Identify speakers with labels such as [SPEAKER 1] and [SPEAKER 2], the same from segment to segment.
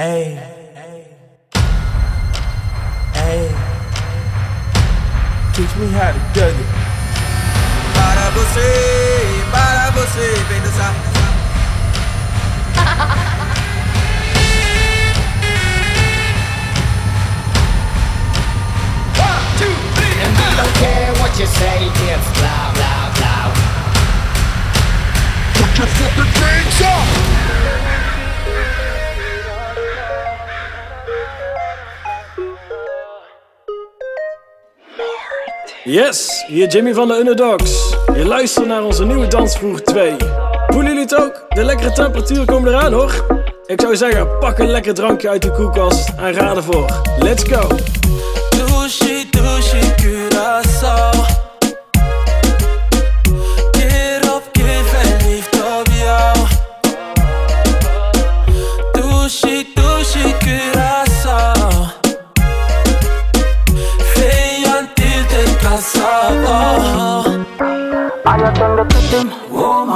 [SPEAKER 1] Hey. Hey. Teach me how to do it.
[SPEAKER 2] Para você, para você, vem dançar.
[SPEAKER 3] And we don't care what you say, it's blah blah blah. Put your fucking hands up!
[SPEAKER 4] Yes, hier Jimmy van de Underdogs. Je luistert naar onze nieuwe Dansvoer 2. Voelen jullie het ook? De lekkere temperaturen komen eraan hoor. Ik zou zeggen, pak een lekker drankje uit de koelkast en ga ervoor. Let's go!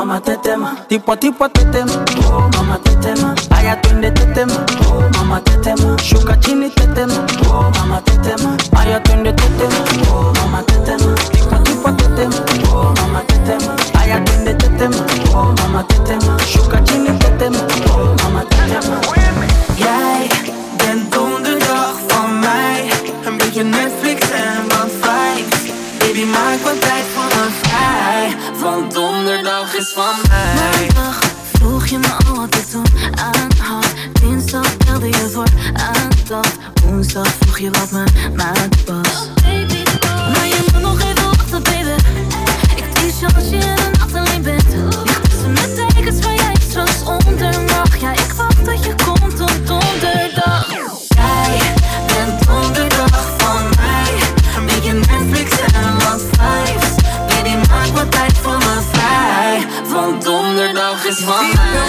[SPEAKER 5] Mama tetem, tipo tipo tetem, oh mama tetem, ay atiende tetem, oh mama tetem, shuka chini tetem, oh mama
[SPEAKER 1] donderdag is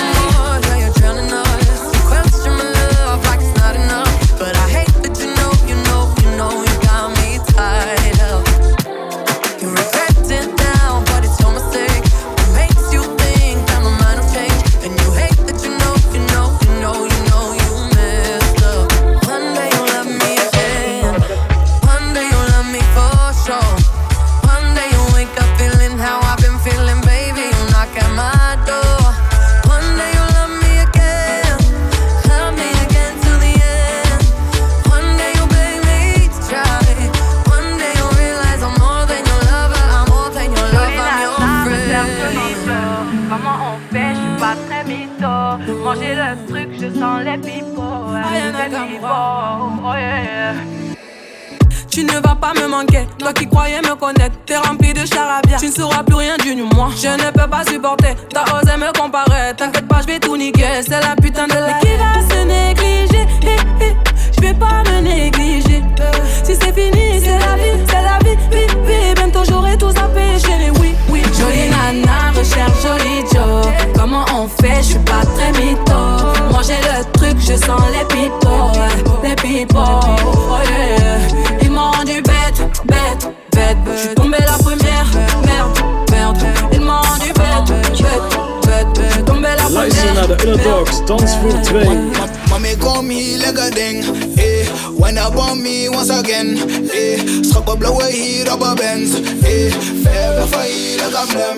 [SPEAKER 6] again,
[SPEAKER 1] eh.
[SPEAKER 7] Schap op blauwe hier op een Benz, eh. Verder van hier a blem.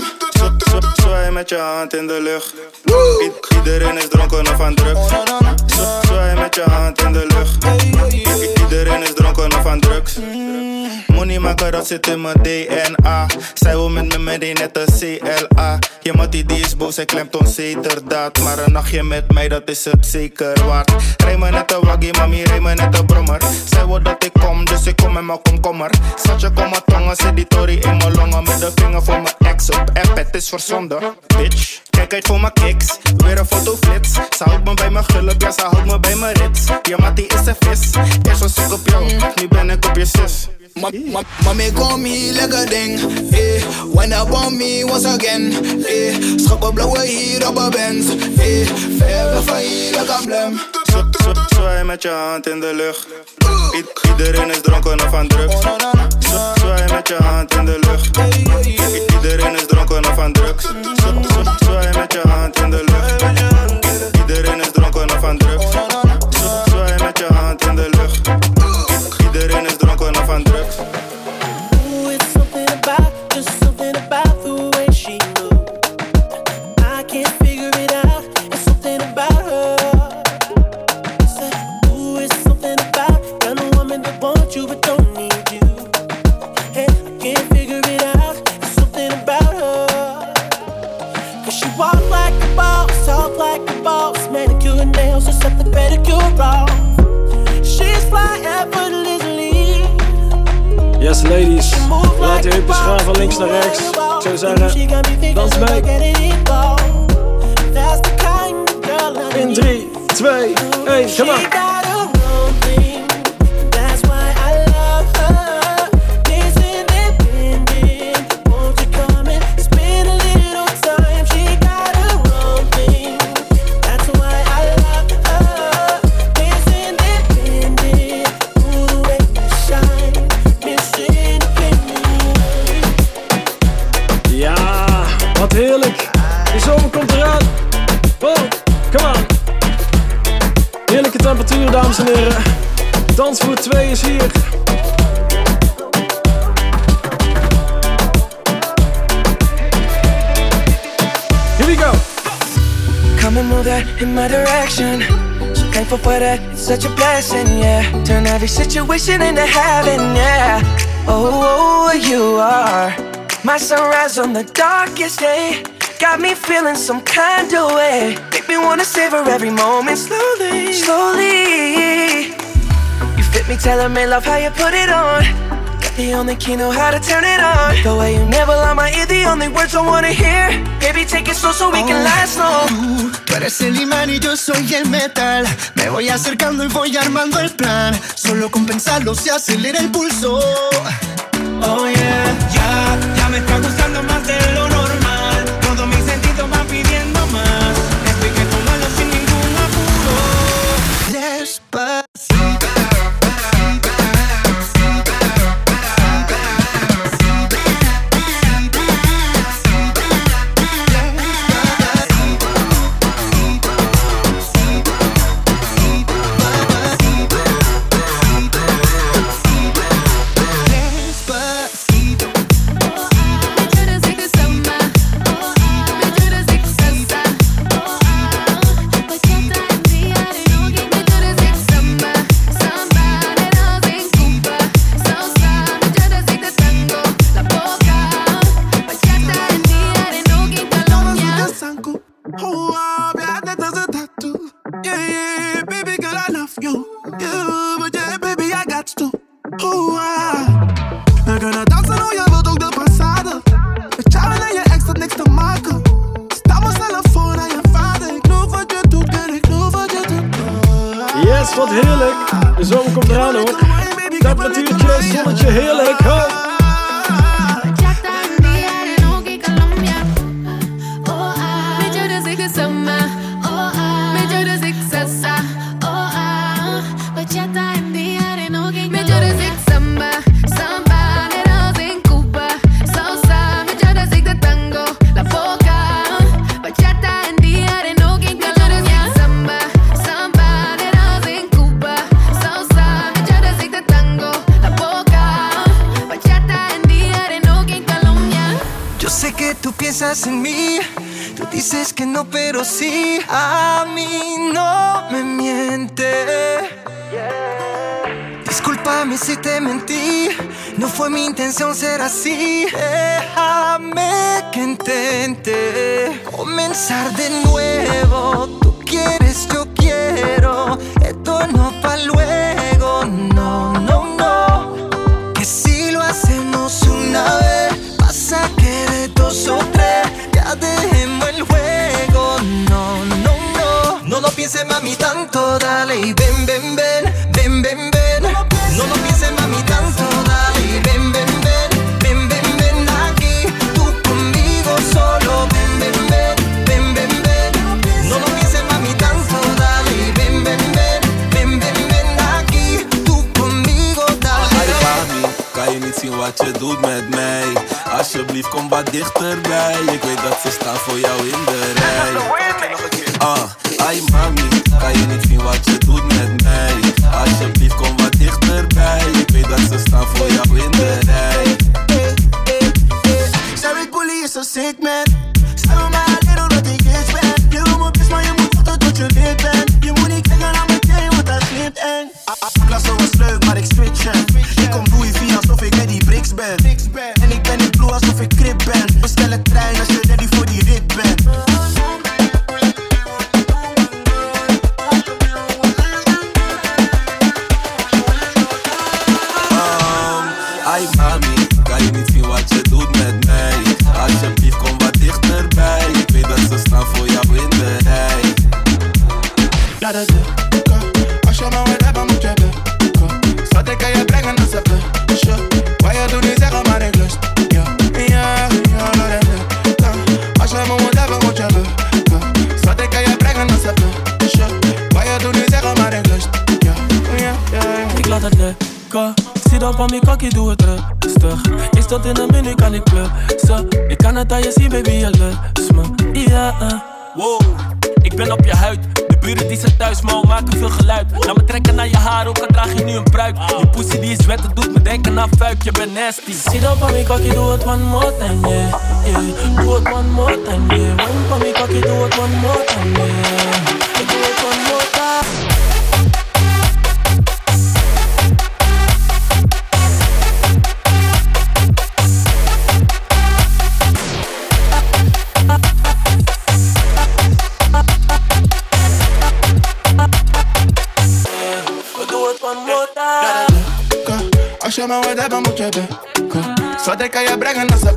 [SPEAKER 8] Zwaai met je hand in de lucht. I- iedereen is dronken of aan drugs. Zwaai met je hand in de lucht. I- iedereen is dronken of aan drugs. Money maken, dat zit in mijn DNA. Zij wil met me mee, net een CLA. Je mattie die is boos, hij klemt onzekerdaad. Maar een nachtje met mij, dat is het zeker waard. Rij me net een waggie, mami, rij me net een brommer. Zij wil dat ik kom, dus ik kom met mijn komkommer. Schatje, kom mijn tongen, zit die tori in mijn longen. Met de vinger voor mijn ex op app, het is verzonden. Bitch, kijk uit voor mijn kicks. Weer een fotoflits. Ze houdt me bij mijn gulp, ja, ze houdt me bij mijn rits. Je mattie is een vis. Eerst was ik op jou, nu ben ik op je zus.
[SPEAKER 7] Ma- ma- Mommy call me like a ding, eh. When up on me once again, eh. Schap op blauwe hier op een Benz, eh. Verder van hier like a blem.
[SPEAKER 8] Z- z- Zwaai met je hand in de lucht. I- iedereen is dronken of aan drugs. Z- Zwaai met je hand in de lucht. I- iedereen is dronken of aan drugs. Z- z- Zwaai met je hand in de lucht. Iedereen is dronken of aan drugs. She
[SPEAKER 9] walk like
[SPEAKER 10] a boss, talk like a boss. Manicure nails, except the pedicure off.
[SPEAKER 9] She's fly effortlessly.
[SPEAKER 10] Yes, ladies. Laat je hupjes gaan van links naar rechts. Zo zou zeggen, dans mee. In 3, 2, 1, come on.
[SPEAKER 11] My direction. So thankful for that, it's such a blessing, yeah. Turn every situation into heaven, yeah. Oh, oh, oh, you are my sunrise on the darkest day. Got me feeling some kind of way. Make me wanna savor every moment slowly, slowly. You fit me, tell me love how you put it on. The only key, know how to turn it on. The way you never lie my ear, the only words I wanna hear. Baby, take it slow so we can last long.
[SPEAKER 12] Tú eres el imán y yo soy el metal. Me voy acercando y voy armando el plan. Solo con pensarlo se acelera el pulso.
[SPEAKER 9] Oh yeah, ya, ya me está gustando más de lo normal. En
[SPEAKER 12] mí, tú dices que no, pero sí, a mí no me miente. Discúlpame si te mentí, no fue mi intención ser así. Déjame que intente comenzar de nuevo. Tú quieres, yo quiero, esto no pa' luego, no, no, no. Que si lo hacemos una vez, pasa que de dos o ya dejemos el juego. No, no, no. No lo pienses, mami, tanto. Dale y ven, ven, ven, ven, ven, ven. No lo pienses, mami, tanto. Dale y ven, ven, ven, ven, ven, ven aquí. Tú conmigo solo. Ven, ven, ven, ven, ven, ven. No lo pienses, mami, tanto. Dale y ven, ven, ven, ven, ven, ven aquí. Tú conmigo, dale.
[SPEAKER 13] Hey mami, kan je niet zien wat Alsjeblieft kom wat dichterbij Ik weet dat ze staan voor jou in de rij Ah, ay mami, kan je niet zien wat je doet met mij? Alsjeblieft kom wat dichterbij Ik weet dat ze staan voor jou in de rij
[SPEAKER 9] Zij weet bully is zo sick man. In een
[SPEAKER 4] menu, kan ik plussen. Ik kan het aan je zien, baby, je lust me. Ja, eh.
[SPEAKER 14] Wow, ik ben op je huid. De buren die zijn thuis, maar maken veel geluid. Laat me trekken naar je haar, ook al draag je nu een pruik. Je pussy die is wet, het doet me denken aan fuik. Je bent nasty.
[SPEAKER 4] Zie dan van mijn kakkie, doe het one more time, yeah. yeah. Doe het one more time, yeah. Wine van mijn kakkie, doe het one more time, yeah.
[SPEAKER 15] Als je me wilt hebben moet je bukken Schat ik kan je brengen naar ze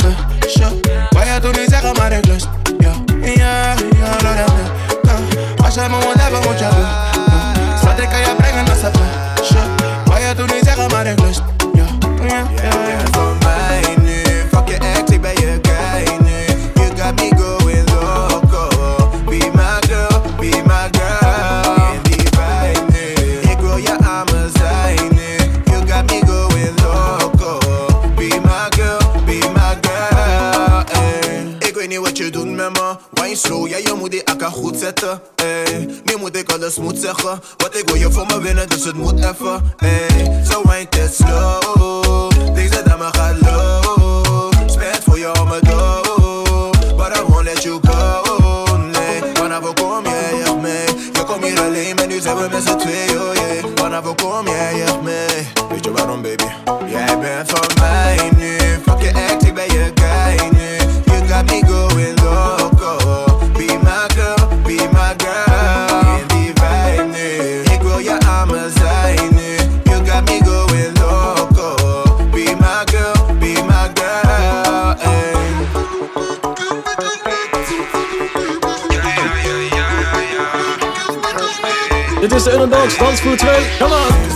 [SPEAKER 16] De Underdogs Dansvoer 2. Come on!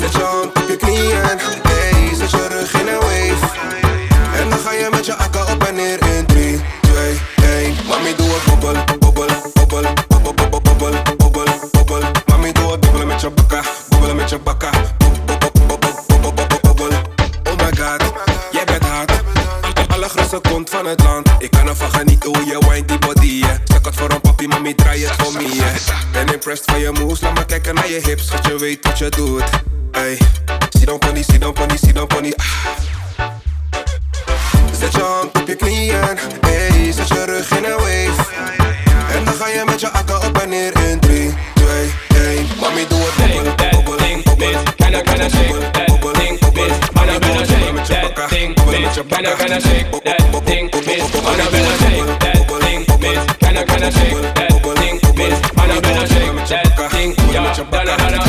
[SPEAKER 17] Can I, can I shake that thing, miss? Man, I better shake that thing, miss. Can I, can I shake that thing, miss? Man, I better shake that thing, yeah. Donna, Donna,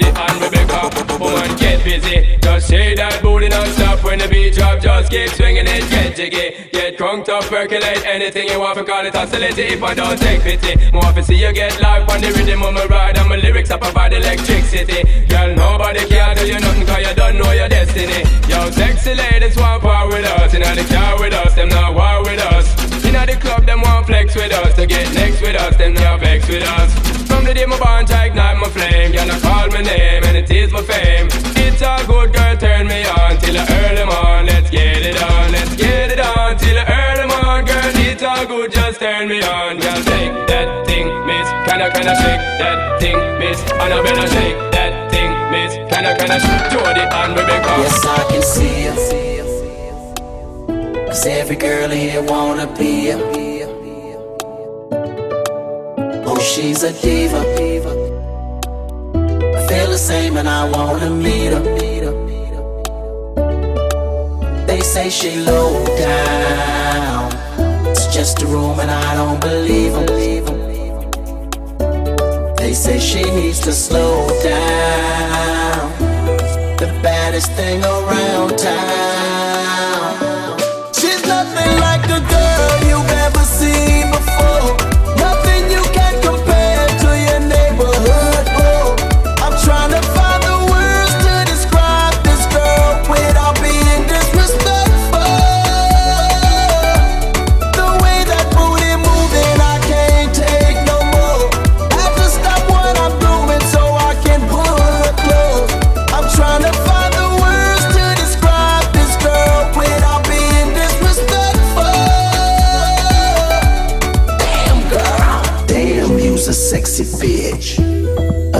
[SPEAKER 17] the hand, Rebecca. Woman, get busy. Just shake that booty non-stop when the beat drop. Just keep swinging it, crunked up, percolate anything you want. For call it oscillate if I don't take pity. More to see you get live on the rhythm of my ride. And my lyrics up about electricity. Girl, nobody can do you nothing cause you don't know your destiny. Yo, sexy ladies want part with us. In the car with us, them not war with us. The club, them want flex with us. To get next with us, them not vex with us. From the day my bond, I ignite my flame. Girl, I call my name and it is my fame. It's all good, girl, turn me on till the early morn. Let's get it on, let's get it on till the early morn. Girl, it's all good, just turn me on. Girl, shake that thing, miss. Can I, can I shake that thing, miss? And I better shake that thing, miss. Can I, can I shake Jody and Rebecca?
[SPEAKER 12] Yes, I can see you. Cause every girl here wanna be you. Oh, she's a diva. I feel the same and I wanna meet her. They say she low down. It's just a room and I don't believe them. They say she needs to slow down. The baddest thing around town. Nothing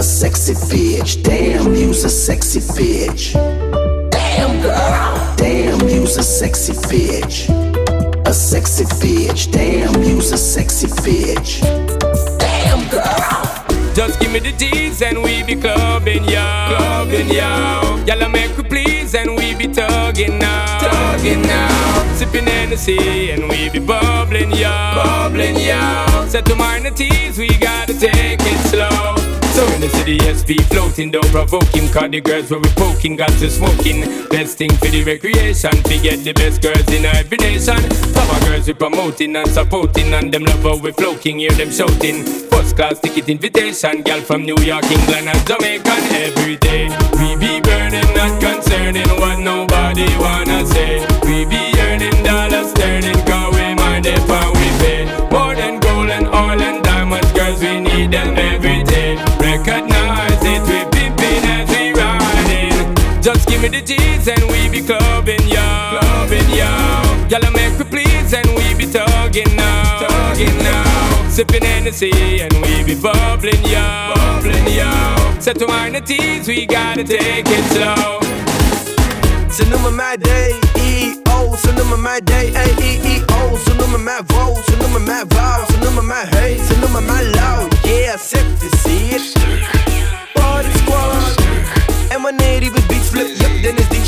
[SPEAKER 12] sexy bitch. Damn, you's a sexy bitch. Damn, girl. Damn, you's a sexy bitch. A sexy bitch. Damn, you's a sexy bitch. Damn, girl.
[SPEAKER 17] Just give me the G's and we be clubbing, yo. Clubbing, yo. Y'all make we please and we be tugging now. Tugging now. Sipping Hennessy and we be bubbling, yo. Bubbling, yo. Set to minor teas, we gotta take it slow. So in the city, floating, don't provoke him. Cause the girls where we poking, got to smoking. Best thing for the recreation, to get the best girls in every nation. Our girls we promoting and supporting, and them love how we floating, hear them shouting. First class ticket invitation, girl from New York, England, and Jamaica every day. We be burning, not concerning what nobody wanna say. We be earning dollars, turning, cause we mind if we Me the G's and we be clubbing, yo. Clubbing, yo. Y'all make we please and we be tugging now. Tugging now. Sipping Hennessy and we be bubbling, yo. Bubbling, yo. Set to mind the teas, we gotta take it slow.
[SPEAKER 18] Ze noemen mij D-E-O, ze noemen mij D-E-E-O, ze noemen mij Wo, ze noemen mij Wauw, ze noemen mij Hey, ze noemen mij Lauw, yeah, zet is hier. Party squad,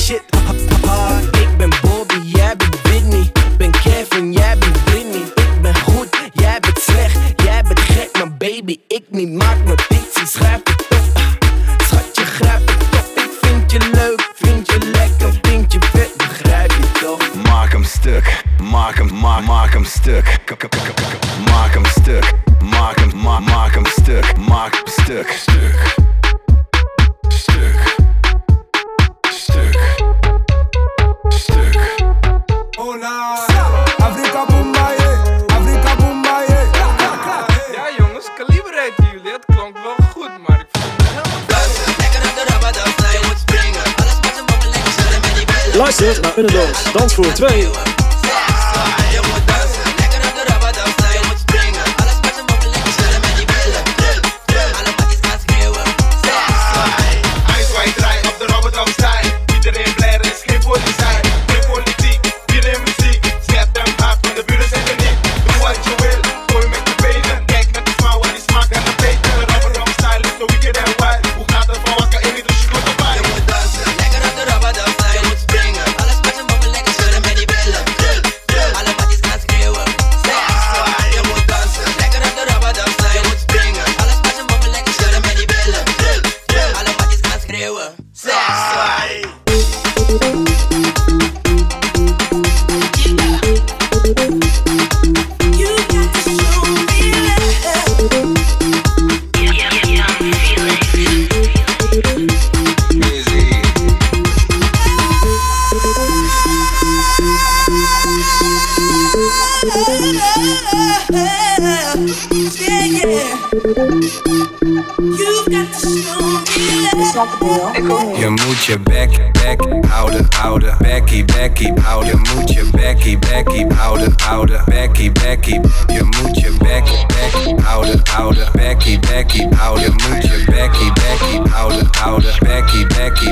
[SPEAKER 18] Ik ben Bobby, jij bent Whitney, ben Kevin, jij bent Britney. Ik ben goed, jij bent slecht, jij bent gek, maar baby, ik niet. Maak notities, schrijf het op. Schatje, grijp het op, ik vind je leuk, vind je lekker, vind je vet, begrijp je toch?
[SPEAKER 19] Maak hem stuk, maak hem, maak, maak hem stuk. Maak hem stuk, maak hem, ma maak hem stuk, maak hem. Stuk. Stuk.
[SPEAKER 20] zit naar
[SPEAKER 21] Unnedoos. Dans voor 2. Je moet je
[SPEAKER 19] bek, bek houden, houden. Bekkie, bekkie houden. Je moet je bekkie, bekkie houden, houden. Bekkie, bekkie. Je moet je bek, bek houden, houden. Bekkie, bekkie houden. Je moet je bekkie, bekkie houden, houden. Bekkie, bekkie.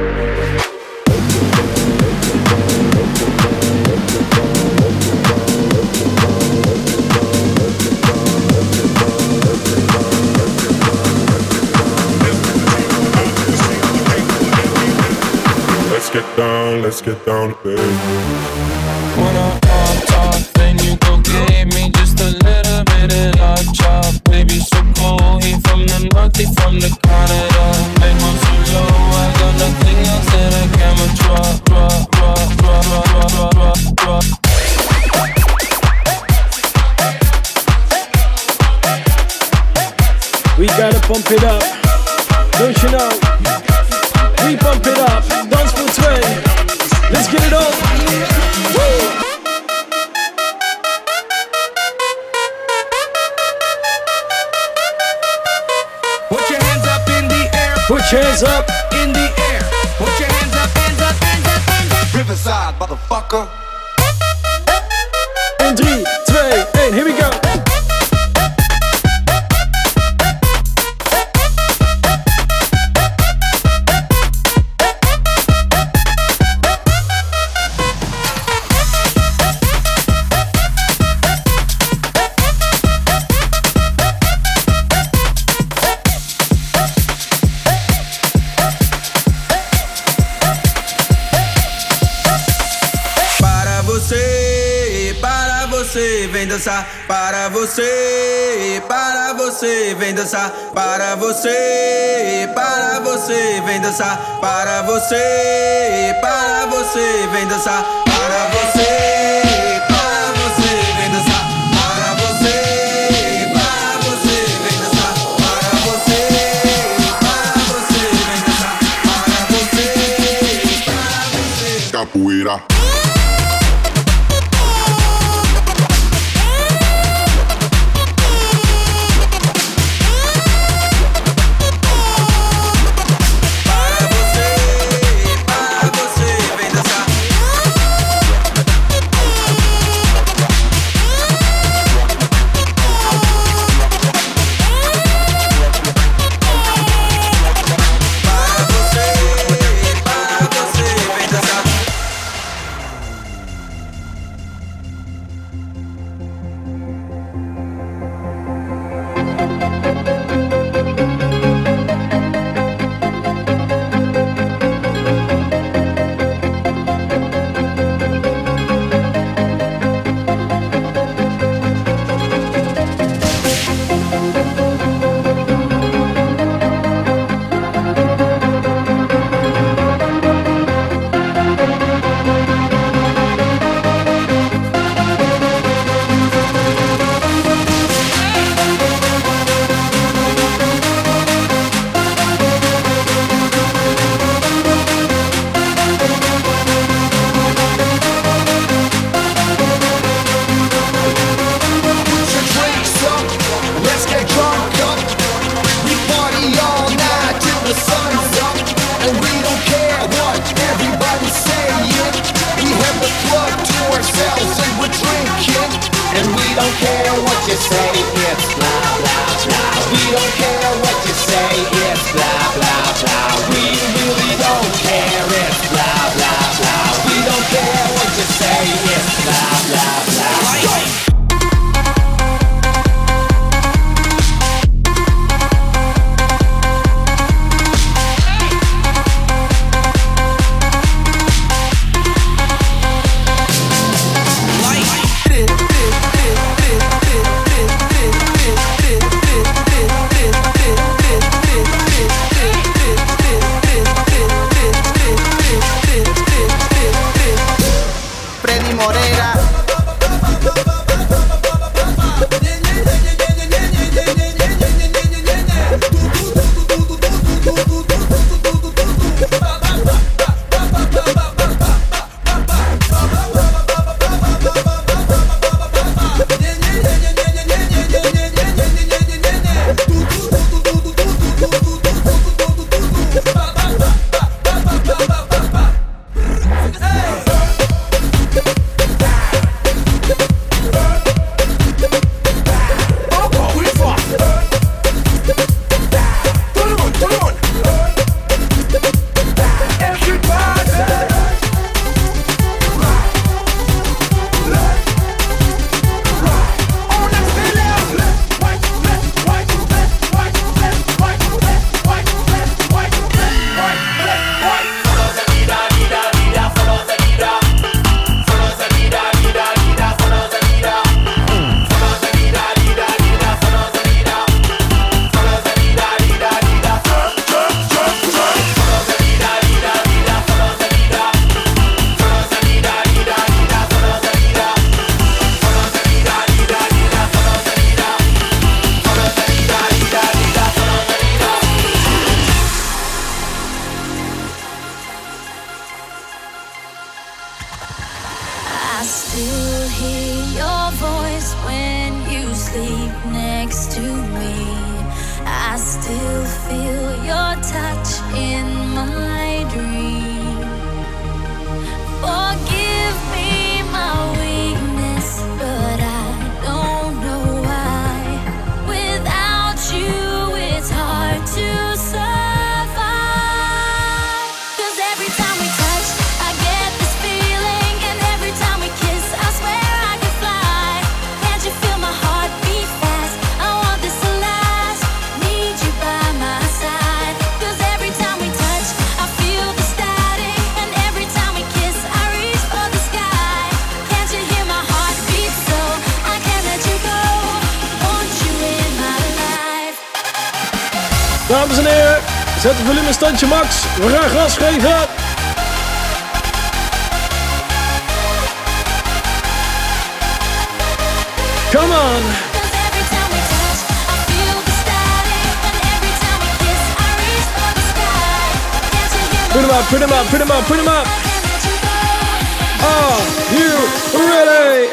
[SPEAKER 22] Down, let's get down to business.
[SPEAKER 4] Wanna talk, talk, then you go give me just a little bit of love chop. Baby, so cold, he from the north, he from the Canada. I go so low, I got nothing else that I can withdraw, draw, draw, draw, draw, draw, draw, draw.
[SPEAKER 20] We gotta pump it up. Don't you know? We pump it up. Dance for twee. Let's get it on. Woo!
[SPEAKER 23] Put your hands up in the air.
[SPEAKER 20] Put your hands up
[SPEAKER 23] in the air. Put your hands up, hands up, hands up, hands up.
[SPEAKER 3] Riverside, motherfucker.
[SPEAKER 20] In 3, 2, 1, here we go.
[SPEAKER 15] Você, vem dançar. Para você, para você, vem dançar. Para você, para você, vem dançar. Para você, para você, vem dançar. Para você, para você, vem dançar. Para você, para você, vem dançar. Para você, para você.
[SPEAKER 22] Capoeira.
[SPEAKER 24] Max. We gaan gas geven. Come on. Put him up, put him up, put him up, put him up. Are you ready?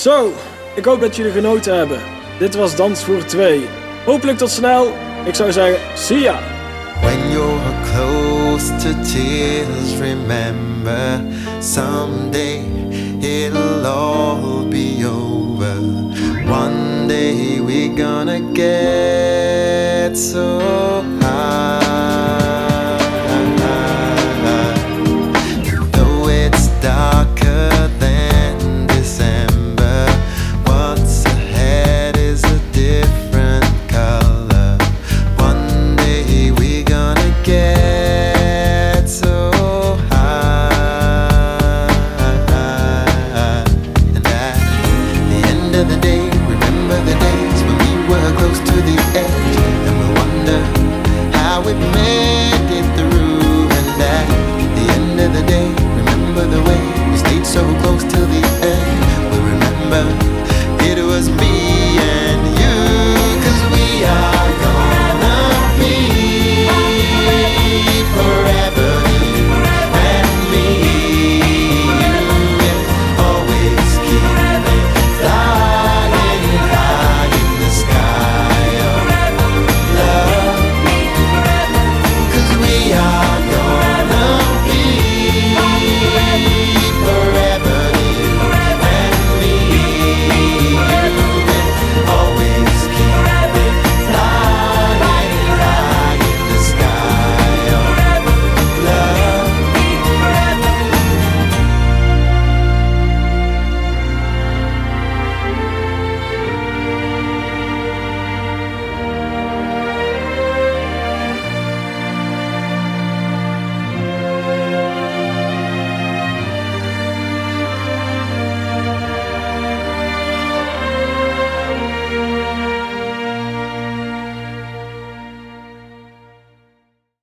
[SPEAKER 24] Zo, ik hoop dat jullie genoten hebben. Dit was Dans voor 2. Hopelijk tot snel. Ik zou zeggen, see ya.
[SPEAKER 25] When you're close to tears, remember someday it'll all be over. One day we're gonna get so high.